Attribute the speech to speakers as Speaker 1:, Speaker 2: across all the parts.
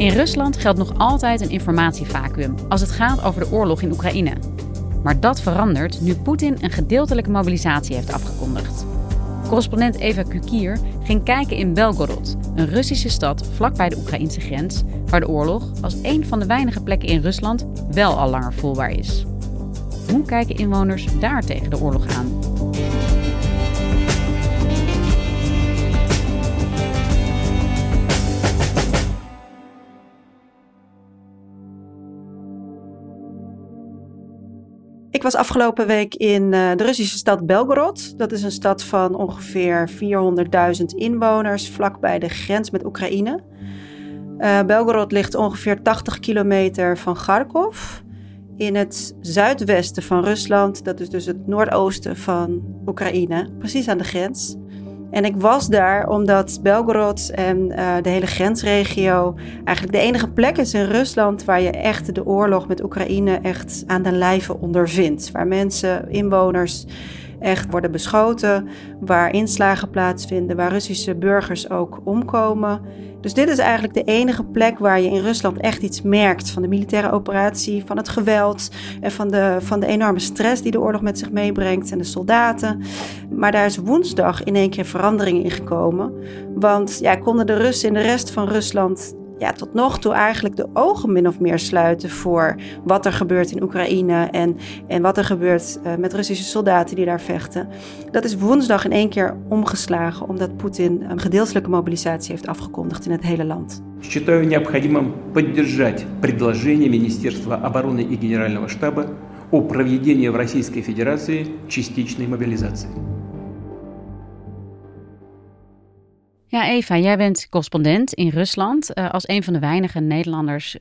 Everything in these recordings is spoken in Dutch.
Speaker 1: In Rusland geldt nog altijd een informatievacuüm als het gaat over de oorlog in Oekraïne. Maar dat verandert nu Poetin een gedeeltelijke mobilisatie heeft afgekondigd. Correspondent Eva Kukier ging kijken in Belgorod, een Russische stad vlakbij de Oekraïnse grens, waar de oorlog als een van de weinige plekken in Rusland wel al langer voelbaar is. Hoe kijken inwoners daar tegen de oorlog aan?
Speaker 2: Was afgelopen week in eh, de Russische stad Belgorod. Dat is een stad van ongeveer 400.000 inwoners, vlakbij de grens met Oekraïne. Eh, Belgorod ligt ongeveer 80 kilometer van Kharkov. In het zuidwesten van Rusland, dat is dus het noordoosten van Oekraïne, precies aan de grens. En ik was daar omdat Belgorod en eh, de hele grensregio eigenlijk de enige plek is in Rusland waar je echt de oorlog met Oekraïne echt aan de lijve ondervindt. Waar mensen, inwoners echt worden beschoten, waar inslagen plaatsvinden, waar Russische burgers ook omkomen. Dus dit is eigenlijk de enige plek waar je in Rusland echt iets merkt van de militaire operatie, van het geweld en van de, van de enorme stress die de oorlog met zich meebrengt en de soldaten. Maar daar is woensdag in één keer verandering in gekomen. Want ja, konden de Russen in de rest van Rusland ja, tot nog toe eigenlijk de ogen min of meer sluiten voor wat er gebeurt in Oekraïne en, en wat er gebeurt uh, met Russische soldaten die daar vechten. Dat is woensdag in één keer omgeslagen omdat Poetin een gedeeltelijke mobilisatie heeft afgekondigd in het hele land.
Speaker 3: Считаю необходимым поддержать предложение Министерства обороны и Генерального штаба о проведении в Российской Федерации частичной мобилизации.
Speaker 1: Ja, Eva, jij bent correspondent in Rusland. Uh, als een van de weinige Nederlanders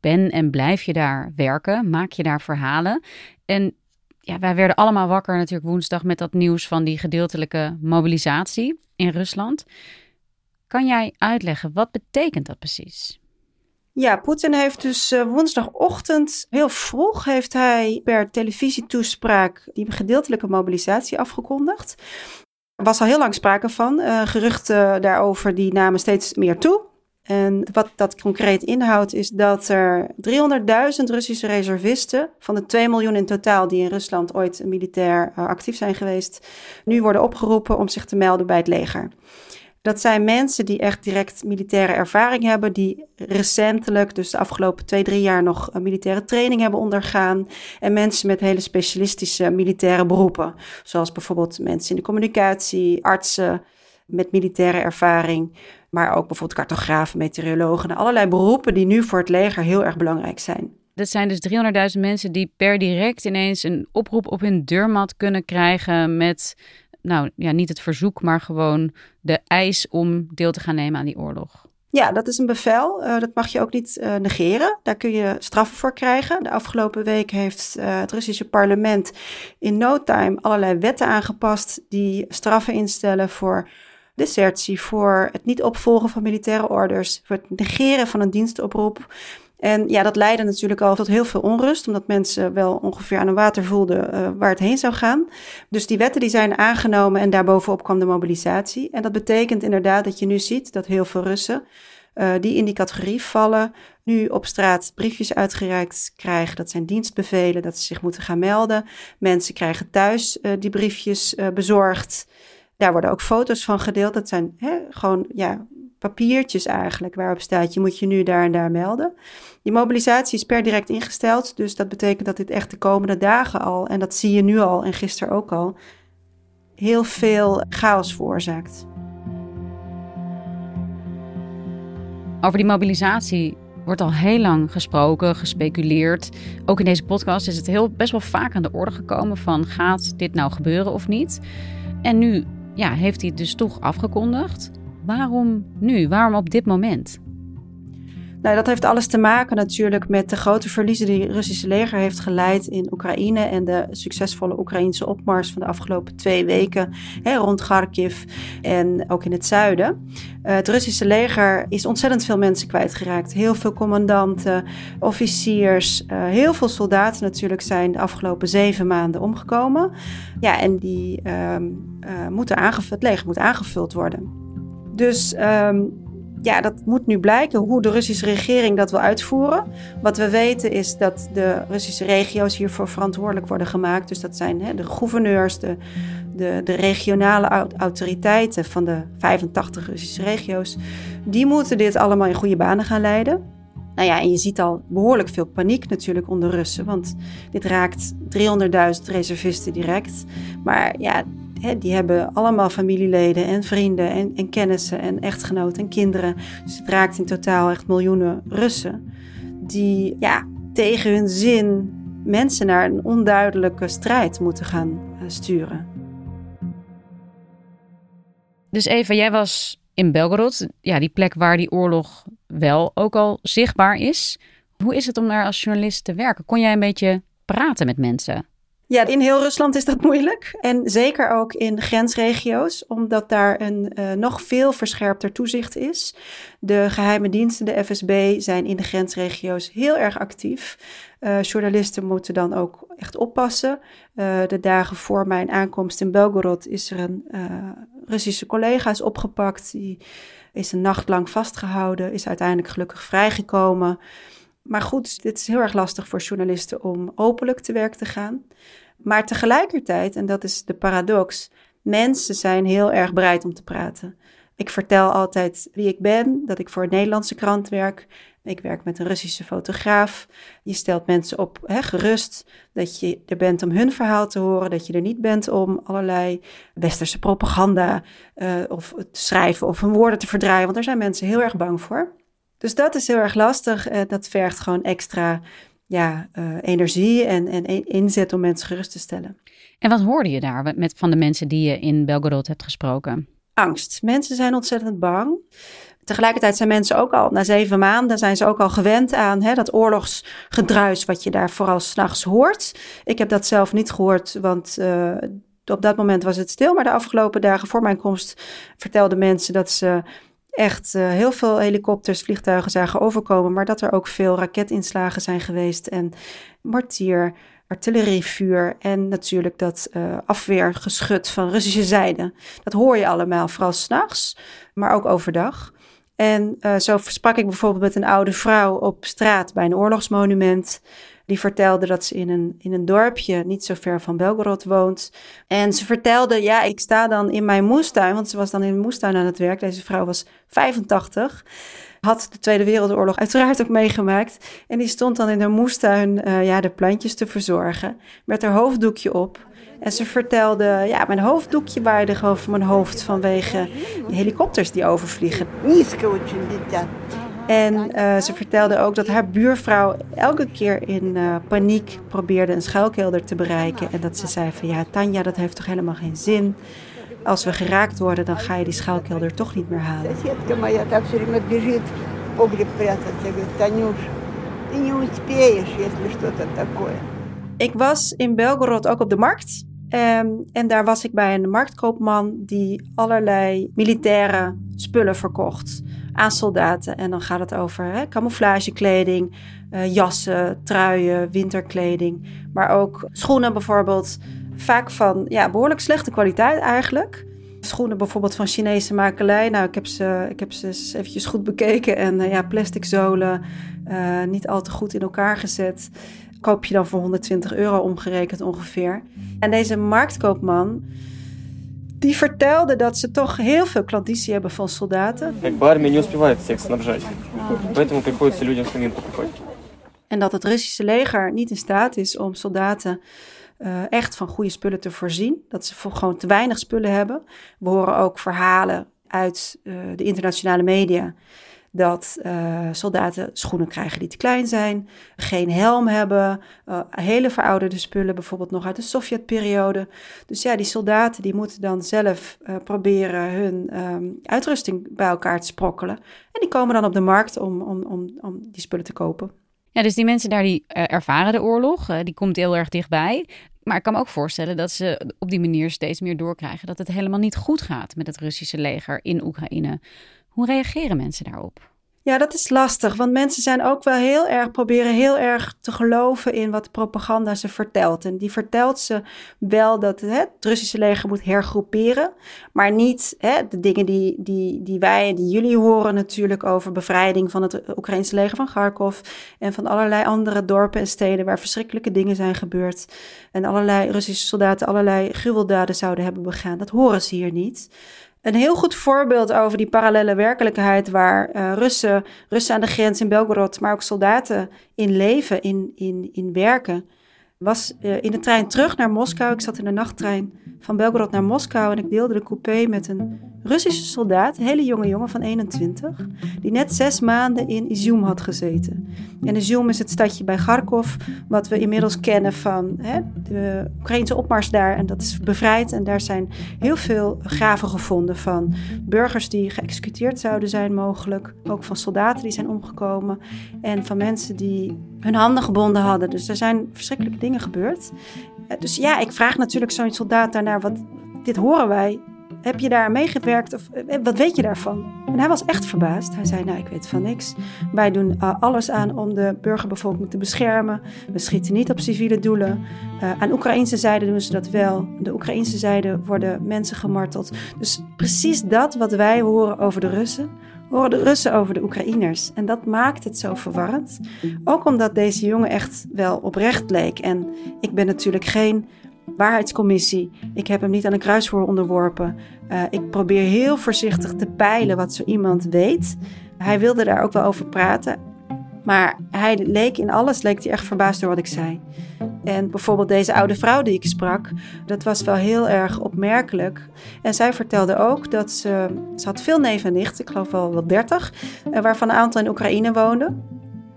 Speaker 1: ben en blijf je daar werken, maak je daar verhalen. En ja, wij werden allemaal wakker natuurlijk woensdag met dat nieuws van die gedeeltelijke mobilisatie in Rusland. Kan jij uitleggen, wat betekent dat precies?
Speaker 2: Ja, Poetin heeft dus uh, woensdagochtend heel vroeg heeft hij per televisietoespraak die gedeeltelijke mobilisatie afgekondigd. Er was al heel lang sprake van. Uh, geruchten daarover die namen steeds meer toe. En wat dat concreet inhoudt is dat er 300.000 Russische reservisten van de 2 miljoen in totaal die in Rusland ooit militair uh, actief zijn geweest, nu worden opgeroepen om zich te melden bij het leger. Dat zijn mensen die echt direct militaire ervaring hebben, die recentelijk, dus de afgelopen twee, drie jaar nog een militaire training hebben ondergaan. En mensen met hele specialistische militaire beroepen, zoals bijvoorbeeld mensen in de communicatie, artsen met militaire ervaring, maar ook bijvoorbeeld cartografen, meteorologen, allerlei beroepen die nu voor het leger heel erg belangrijk zijn.
Speaker 1: Dat zijn dus 300.000 mensen die per direct ineens een oproep op hun deurmat kunnen krijgen met nou ja, niet het verzoek, maar gewoon de eis om deel te gaan nemen aan die oorlog.
Speaker 2: Ja, dat is een bevel. Uh, dat mag je ook niet uh, negeren. Daar kun je straffen voor krijgen. De afgelopen week heeft uh, het Russische parlement in no time allerlei wetten aangepast die straffen instellen voor desertie, voor het niet opvolgen van militaire orders, voor het negeren van een dienstoproep. En ja, dat leidde natuurlijk al tot heel veel onrust, omdat mensen wel ongeveer aan een water voelden uh, waar het heen zou gaan. Dus die wetten die zijn aangenomen en daarbovenop kwam de mobilisatie. En dat betekent inderdaad dat je nu ziet dat heel veel Russen uh, die in die categorie vallen, nu op straat briefjes uitgereikt krijgen. Dat zijn dienstbevelen, dat ze zich moeten gaan melden. Mensen krijgen thuis uh, die briefjes bezorgd. Daar worden ook foto's van gedeeld. Dat zijn hè, gewoon ja, papiertjes eigenlijk waarop staat je moet je nu daar en daar melden. Die mobilisatie is per direct ingesteld, dus dat betekent dat dit echt de komende dagen al, en dat zie je nu al en gisteren ook al, heel veel chaos veroorzaakt.
Speaker 1: Over die mobilisatie wordt al heel lang gesproken, gespeculeerd. Ook in deze podcast is het heel best wel vaak aan de orde gekomen van gaat dit nou gebeuren of niet? En nu ja, heeft hij het dus toch afgekondigd. Waarom nu? Waarom op dit moment?
Speaker 2: Nou, dat heeft alles te maken natuurlijk met de grote verliezen die het Russische leger heeft geleid in Oekraïne en de succesvolle Oekraïnse opmars van de afgelopen twee weken hè, rond Kharkiv en ook in het zuiden. Uh, het Russische leger is ontzettend veel mensen kwijtgeraakt. Heel veel commandanten, officiers, uh, heel veel soldaten natuurlijk zijn de afgelopen zeven maanden omgekomen. Ja, en die uh, moeten aangevuld, het leger moet aangevuld worden. Dus um, ja, dat moet nu blijken hoe de Russische regering dat wil uitvoeren. Wat we weten is dat de Russische regio's hiervoor verantwoordelijk worden gemaakt. Dus dat zijn de gouverneurs, de, de, de regionale autoriteiten van de 85 Russische regio's. Die moeten dit allemaal in goede banen gaan leiden. Nou ja, en je ziet al behoorlijk veel paniek natuurlijk onder Russen. Want dit raakt 300.000 reservisten direct. Maar ja, die hebben allemaal familieleden en vrienden en, en kennissen en echtgenoten en kinderen. Dus het raakt in totaal echt miljoenen Russen. Die ja, tegen hun zin mensen naar een onduidelijke strijd moeten gaan uh, sturen.
Speaker 1: Dus Eva, jij was in Belgorod, ja, die plek waar die oorlog wel ook al zichtbaar is. Hoe is het om daar als journalist te werken? Kon jij een beetje praten met mensen?
Speaker 2: Ja, in heel Rusland is dat moeilijk. En zeker ook in grensregio's, omdat daar een uh, nog veel verscherpter toezicht is. De geheime diensten, de FSB, zijn in de grensregio's heel erg actief. Uh, journalisten moeten dan ook echt oppassen. Uh, de dagen voor mijn aankomst in Belgorod is er een Russische collega is opgepakt. Die is een nacht lang vastgehouden, is uiteindelijk gelukkig vrijgekomen. Maar goed, dit is heel erg lastig voor journalisten om openlijk te werk te gaan. Maar tegelijkertijd, en dat is de paradox, mensen zijn heel erg bereid om te praten. Ik vertel altijd wie ik ben, dat ik voor een Nederlandse krant werk. Ik werk met een Russische fotograaf. Je stelt mensen op hè, gerust dat je er bent om hun verhaal te horen, dat je er niet bent om allerlei westerse propaganda uh, of te schrijven of hun woorden te verdraaien, want daar zijn mensen heel erg bang voor. Dus dat is heel erg lastig. Uh, dat vergt gewoon extra ja, uh, energie en, en inzet om mensen gerust te stellen.
Speaker 1: En wat hoorde je daar met, van de mensen die je in Belgorod hebt gesproken?
Speaker 2: Angst. Mensen zijn ontzettend bang. Tegelijkertijd zijn mensen ook al, na zeven maanden, zijn ze ook al gewend aan hè, dat oorlogsgedruis wat je daar vooral s'nachts hoort. Ik heb dat zelf niet gehoord, want uh, op dat moment was het stil. Maar de afgelopen dagen voor mijn komst vertelden mensen dat ze echt uh, heel veel helikopters, vliegtuigen zagen overkomen, maar dat er ook veel raketinslagen zijn geweest en mortier, artillerievuur en natuurlijk dat uh, afweergeschut van Russische zijde. Dat hoor je allemaal, vooral s'nachts, maar ook overdag. En uh, zo sprak ik bijvoorbeeld met een oude vrouw op straat bij een oorlogsmonument. Die vertelde dat ze in een, in een dorpje niet zo ver van Belgorod woont. En ze vertelde, ja, ik sta dan in mijn moestuin, want ze was dan in een moestuin aan het werk. Deze vrouw was 85 had de Tweede Wereldoorlog uiteraard ook meegemaakt. En die stond dan in de moestuin uh, ja, de plantjes te verzorgen. Met haar hoofddoekje op. En ze vertelde, ja, mijn hoofddoekje waaide over mijn hoofd vanwege de helikopters die overvliegen. En uh, ze vertelde ook dat haar buurvrouw elke keer in uh, paniek probeerde een schuilkelder te bereiken. En dat ze zei van ja, Tanja, dat heeft toch helemaal geen zin. Als we geraakt worden, dan ga je die schuilkelder toch niet meer halen. Ik was in Belgorod ook op de markt. Um, en daar was ik bij een marktkoopman die allerlei militaire spullen verkocht aan soldaten. En dan gaat het over hè, camouflagekleding, uh, jassen, truien, winterkleding. Maar ook schoenen bijvoorbeeld. Vaak van ja, behoorlijk slechte kwaliteit eigenlijk. Schoenen bijvoorbeeld van Chinese makelij. Nou, ik heb ze, ik heb ze eens eventjes goed bekeken. En uh, ja, plastic zolen, uh, niet al te goed in elkaar gezet. Koop je dan voor 120 euro omgerekend ongeveer. En deze marktkoopman, die vertelde dat ze toch heel veel klandizie hebben van soldaten. En dat het Russische leger niet in staat is om soldaten uh, echt van goede spullen te voorzien. Dat ze gewoon te weinig spullen hebben. We horen ook verhalen uit uh, de internationale media dat uh, soldaten schoenen krijgen die te klein zijn, geen helm hebben, uh, hele verouderde spullen, bijvoorbeeld nog uit de Sovjetperiode. Dus ja, die soldaten die moeten dan zelf uh, proberen hun um, uitrusting bij elkaar te sprokkelen. En die komen dan op de markt om, om, om, om die spullen te kopen.
Speaker 1: Ja, dus die mensen daar die ervaren de oorlog, die komt heel erg dichtbij. Maar ik kan me ook voorstellen dat ze op die manier steeds meer doorkrijgen dat het helemaal niet goed gaat met het Russische leger in Oekraïne. Hoe reageren mensen daarop?
Speaker 2: Ja, dat is lastig, want mensen zijn ook wel heel erg proberen heel erg te geloven in wat de propaganda ze vertelt. En die vertelt ze wel dat hè, het Russische leger moet hergroeperen, maar niet hè, de dingen die, die, die wij, die jullie horen natuurlijk over bevrijding van het Oekraïnse leger van Kharkov en van allerlei andere dorpen en steden waar verschrikkelijke dingen zijn gebeurd en allerlei Russische soldaten allerlei gruweldaden zouden hebben begaan. Dat horen ze hier niet. Een heel goed voorbeeld over die parallele werkelijkheid waar uh, Russen, Russen aan de grens in Belgorod, maar ook soldaten in leven, in, in, in werken, was uh, in de trein terug naar Moskou. Ik zat in de nachttrein van Belgorod naar Moskou en ik deelde de coupé met een Russische soldaat, hele jonge jongen van 21, die net zes maanden in Izum had gezeten. En Izum is het stadje bij Kharkov, wat we inmiddels kennen van hè, de Oekraïnse opmars daar. En dat is bevrijd en daar zijn heel veel graven gevonden van burgers die geëxecuteerd zouden zijn mogelijk. Ook van soldaten die zijn omgekomen en van mensen die hun handen gebonden hadden. Dus er zijn verschrikkelijke dingen gebeurd. Dus ja, ik vraag natuurlijk zo'n soldaat daarnaar, wat, dit horen wij heb je daar meegewerkt of eh, wat weet je daarvan? En hij was echt verbaasd. Hij zei, nou ik weet van niks. Wij doen uh, alles aan om de burgerbevolking te beschermen. We schieten niet op civiele doelen. Uh, aan Oekraïnse zijde doen ze dat wel. De Oekraïnse zijde worden mensen gemarteld. Dus precies dat wat wij horen over de Russen, horen de Russen over de Oekraïners. En dat maakt het zo verwarrend. Ook omdat deze jongen echt wel oprecht leek. En ik ben natuurlijk geen waarheidscommissie. Ik heb hem niet aan een kruisvoer onderworpen. Uh, ik probeer heel voorzichtig te peilen wat zo iemand weet. Hij wilde daar ook wel over praten. Maar hij leek in alles leek hij echt verbaasd door wat ik zei. En bijvoorbeeld deze oude vrouw die ik sprak, dat was wel heel erg opmerkelijk. En zij vertelde ook dat ze, ze had veel neven en nichten, ik geloof wel wel dertig, eh, waarvan een aantal in Oekraïne woonden.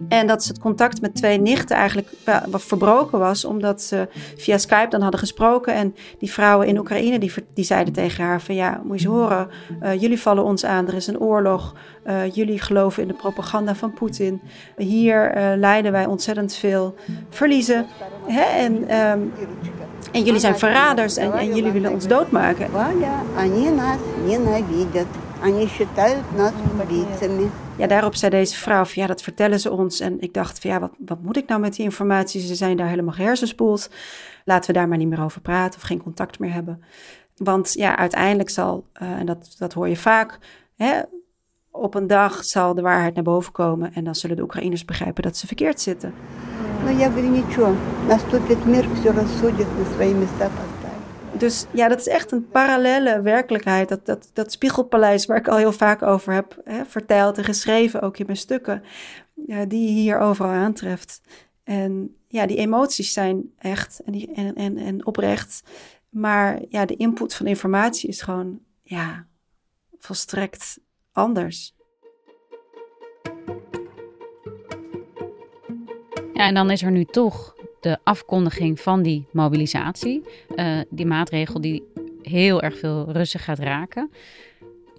Speaker 2: En dat ze het contact met twee nichten eigenlijk verbroken was, omdat ze via Skype dan hadden gesproken. En die vrouwen in Oekraïne die, die zeiden tegen haar: van ja, moet je eens horen, uh, jullie vallen ons aan, er is een oorlog. Uh, jullie geloven in de propaganda van Poetin. Hier uh, lijden wij ontzettend veel verliezen. Hè? En, um, en jullie zijn verraders en, en jullie willen ons doodmaken. Они считают нас убийцами. Ja, daarop zei deze vrouw van ja, dat vertellen ze ons. En ik dacht van ja, wat, wat moet ik nou met die informatie? Ze zijn daar helemaal gehersenspoeld. Laten we daar maar niet meer over praten of geen contact meer hebben. Want ja, uiteindelijk zal, uh, en dat, dat hoor je vaak, hè, op een dag zal de waarheid naar boven komen. En dan zullen de Oekraïners begrijpen dat ze verkeerd zitten. Ну, я говорю, ничего. Наступит мир, все рассудит на свои места dus ja, dat is echt een parallele werkelijkheid. Dat, dat, dat spiegelpaleis waar ik al heel vaak over heb hè, verteld en geschreven, ook in mijn stukken, die je hier overal aantreft. En ja, die emoties zijn echt en, die, en, en, en oprecht. Maar ja, de input van informatie is gewoon, ja, volstrekt anders.
Speaker 1: Ja, en dan is er nu toch de afkondiging van die mobilisatie. Uh, die maatregel die heel erg veel Russen gaat raken.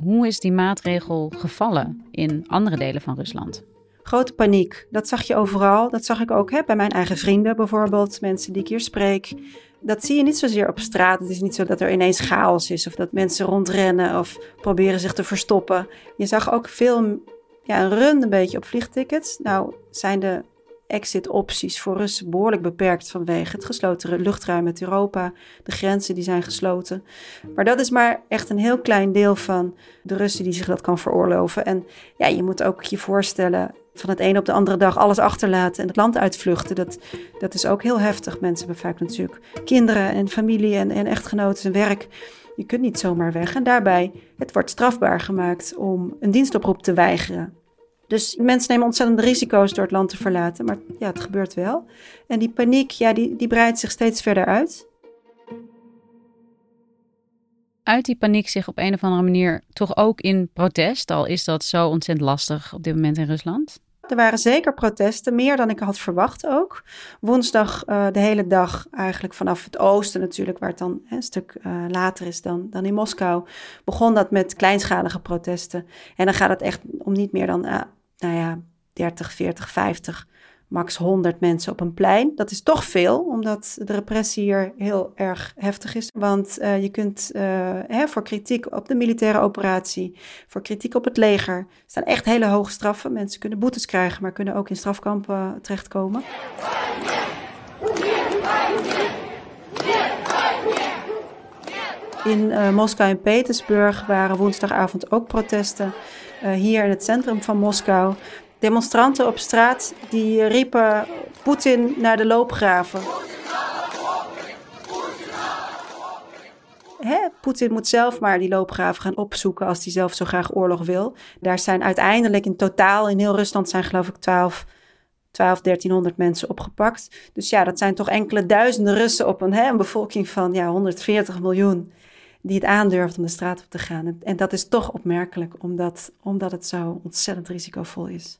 Speaker 1: Hoe is die maatregel gevallen in andere delen van Rusland?
Speaker 2: Grote paniek. Dat zag je overal. Dat zag ik ook hè, bij mijn eigen vrienden bijvoorbeeld, mensen die ik hier spreek. Dat zie je niet zozeer op straat. Het is niet zo dat er ineens chaos is of dat mensen rondrennen of proberen zich te verstoppen. Je zag ook veel ja, een run een beetje op vliegtickets. Nou zijn de exit-opties voor Russen behoorlijk beperkt vanwege het gesloten luchtruim met Europa. De grenzen die zijn gesloten. Maar dat is maar echt een heel klein deel van de Russen die zich dat kan veroorloven. En ja, je moet ook je voorstellen van het een op de andere dag alles achterlaten en het land uitvluchten. Dat, dat is ook heel heftig. Mensen hebben vaak natuurlijk kinderen en familie en, en echtgenoten en werk. Je kunt niet zomaar weg. En daarbij, het wordt strafbaar gemaakt om een dienstoproep te weigeren. Dus mensen nemen ontzettende risico's door het land te verlaten. Maar ja, het gebeurt wel. En die paniek, ja, die, die breidt zich steeds verder uit.
Speaker 1: Uit die paniek zich op een of andere manier toch ook in protest, al is dat zo ontzettend lastig op dit moment in Rusland?
Speaker 2: Er waren zeker protesten, meer dan ik had verwacht ook. Woensdag uh, de hele dag, eigenlijk vanaf het oosten natuurlijk, waar het dan hè, een stuk uh, later is dan, dan in Moskou, begon dat met kleinschalige protesten. En dan gaat het echt om niet meer dan, uh, nou ja, 30, 40, 50 max 100 mensen op een plein. Dat is toch veel, omdat de repressie hier heel erg heftig is. Want uh, je kunt uh, hè, voor kritiek op de militaire operatie, voor kritiek op het leger, staan echt hele hoge straffen. Mensen kunnen boetes krijgen, maar kunnen ook in strafkampen terechtkomen. In uh, Moskou en Petersburg waren woensdagavond ook protesten. Hier in het centrum van Moskou Demonstranten op straat die riepen Poetin naar de loopgraven. Poetin moet zelf maar die loopgraven gaan opzoeken als hij zelf zo graag oorlog wil. Daar zijn uiteindelijk in totaal in heel Rusland zijn geloof ik 12, 12 1300 mensen opgepakt. Dus ja, dat zijn toch enkele duizenden Russen op een, hè, een bevolking van ja, 140 miljoen die het aandurft om de straat op te gaan. En, dat is toch opmerkelijk, omdat, omdat het zo ontzettend risicovol is.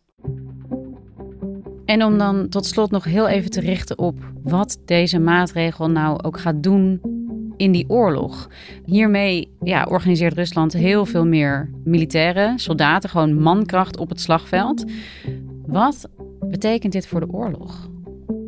Speaker 1: En om dan tot slot nog heel even te richten op wat deze maatregel nou ook gaat doen in die oorlog. Hiermee ja, organiseert Rusland heel veel meer militairen, soldaten, gewoon mankracht op het slagveld. Wat betekent dit voor de oorlog?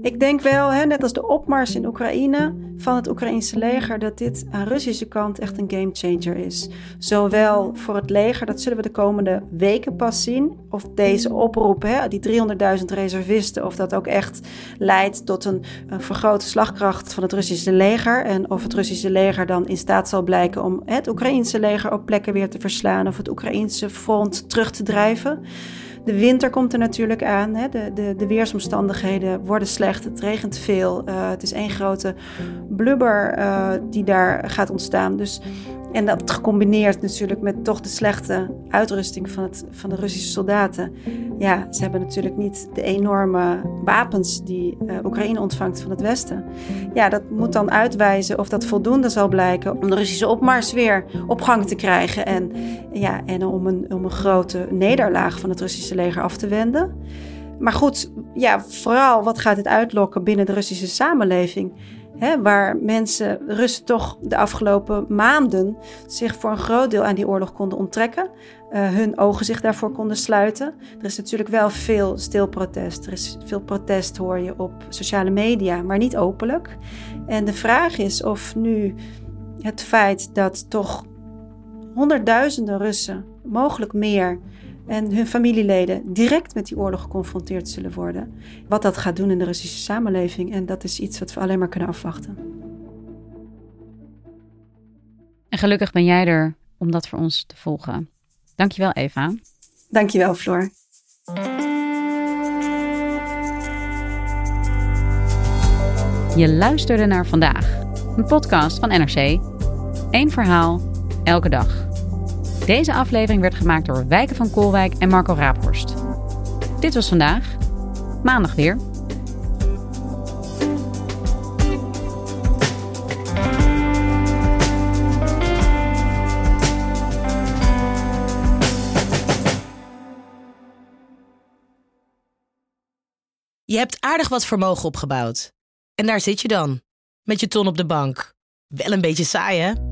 Speaker 2: Ik denk wel, hè, net als de opmars in Oekraïne van het Oekraïnse leger, dat dit aan Russische kant echt een gamechanger is. Zowel voor het leger, dat zullen we de komende weken pas zien, of deze oproep, hè, die 300.000 reservisten, of dat ook echt leidt tot een, vergrote slagkracht van het Russische leger. En of het Russische leger dan in staat zal blijken om het Oekraïnse leger op plekken weer te verslaan, of het Oekraïnse front terug te drijven. De winter komt er natuurlijk aan. Hè. De, de, de weersomstandigheden worden slecht. Het regent veel. Uh, het is één grote blubber uh, die daar gaat ontstaan. Dus en dat gecombineerd natuurlijk met toch de slechte uitrusting van, het, van de Russische soldaten. Ja, ze hebben natuurlijk niet de enorme wapens die uh, Oekraïne ontvangt van het Westen. Ja, dat moet dan uitwijzen of dat voldoende zal blijken om de Russische opmars weer op gang te krijgen. En, ja, en om, een, om een grote nederlaag van het Russische leger af te wenden. Maar goed, ja, vooral wat gaat dit uitlokken binnen de Russische samenleving? Hè, waar mensen, Russen toch de afgelopen maanden zich voor een groot deel aan die oorlog konden onttrekken. Uh, hun ogen zich daarvoor konden sluiten. Er is natuurlijk wel veel stil protest. Er is veel protest, hoor je op sociale media, maar niet openlijk. En de vraag is of nu het feit dat toch honderdduizenden Russen, mogelijk meer, en hun familieleden direct met die oorlog geconfronteerd zullen worden. Wat dat gaat doen in de Russische samenleving. En dat is iets wat we alleen maar kunnen afwachten.
Speaker 1: En gelukkig ben jij er om dat voor ons te volgen. Dankjewel, Eva.
Speaker 2: Dankjewel, Floor.
Speaker 1: Je luisterde naar vandaag, een podcast van NRC. Eén verhaal, elke dag. Deze aflevering werd gemaakt door Wijken van Koolwijk en Marco Raaphorst. Dit was vandaag. Maandag weer.
Speaker 4: Je hebt aardig wat vermogen opgebouwd. En daar zit je dan, met je ton op de bank. Wel een beetje saai, hè?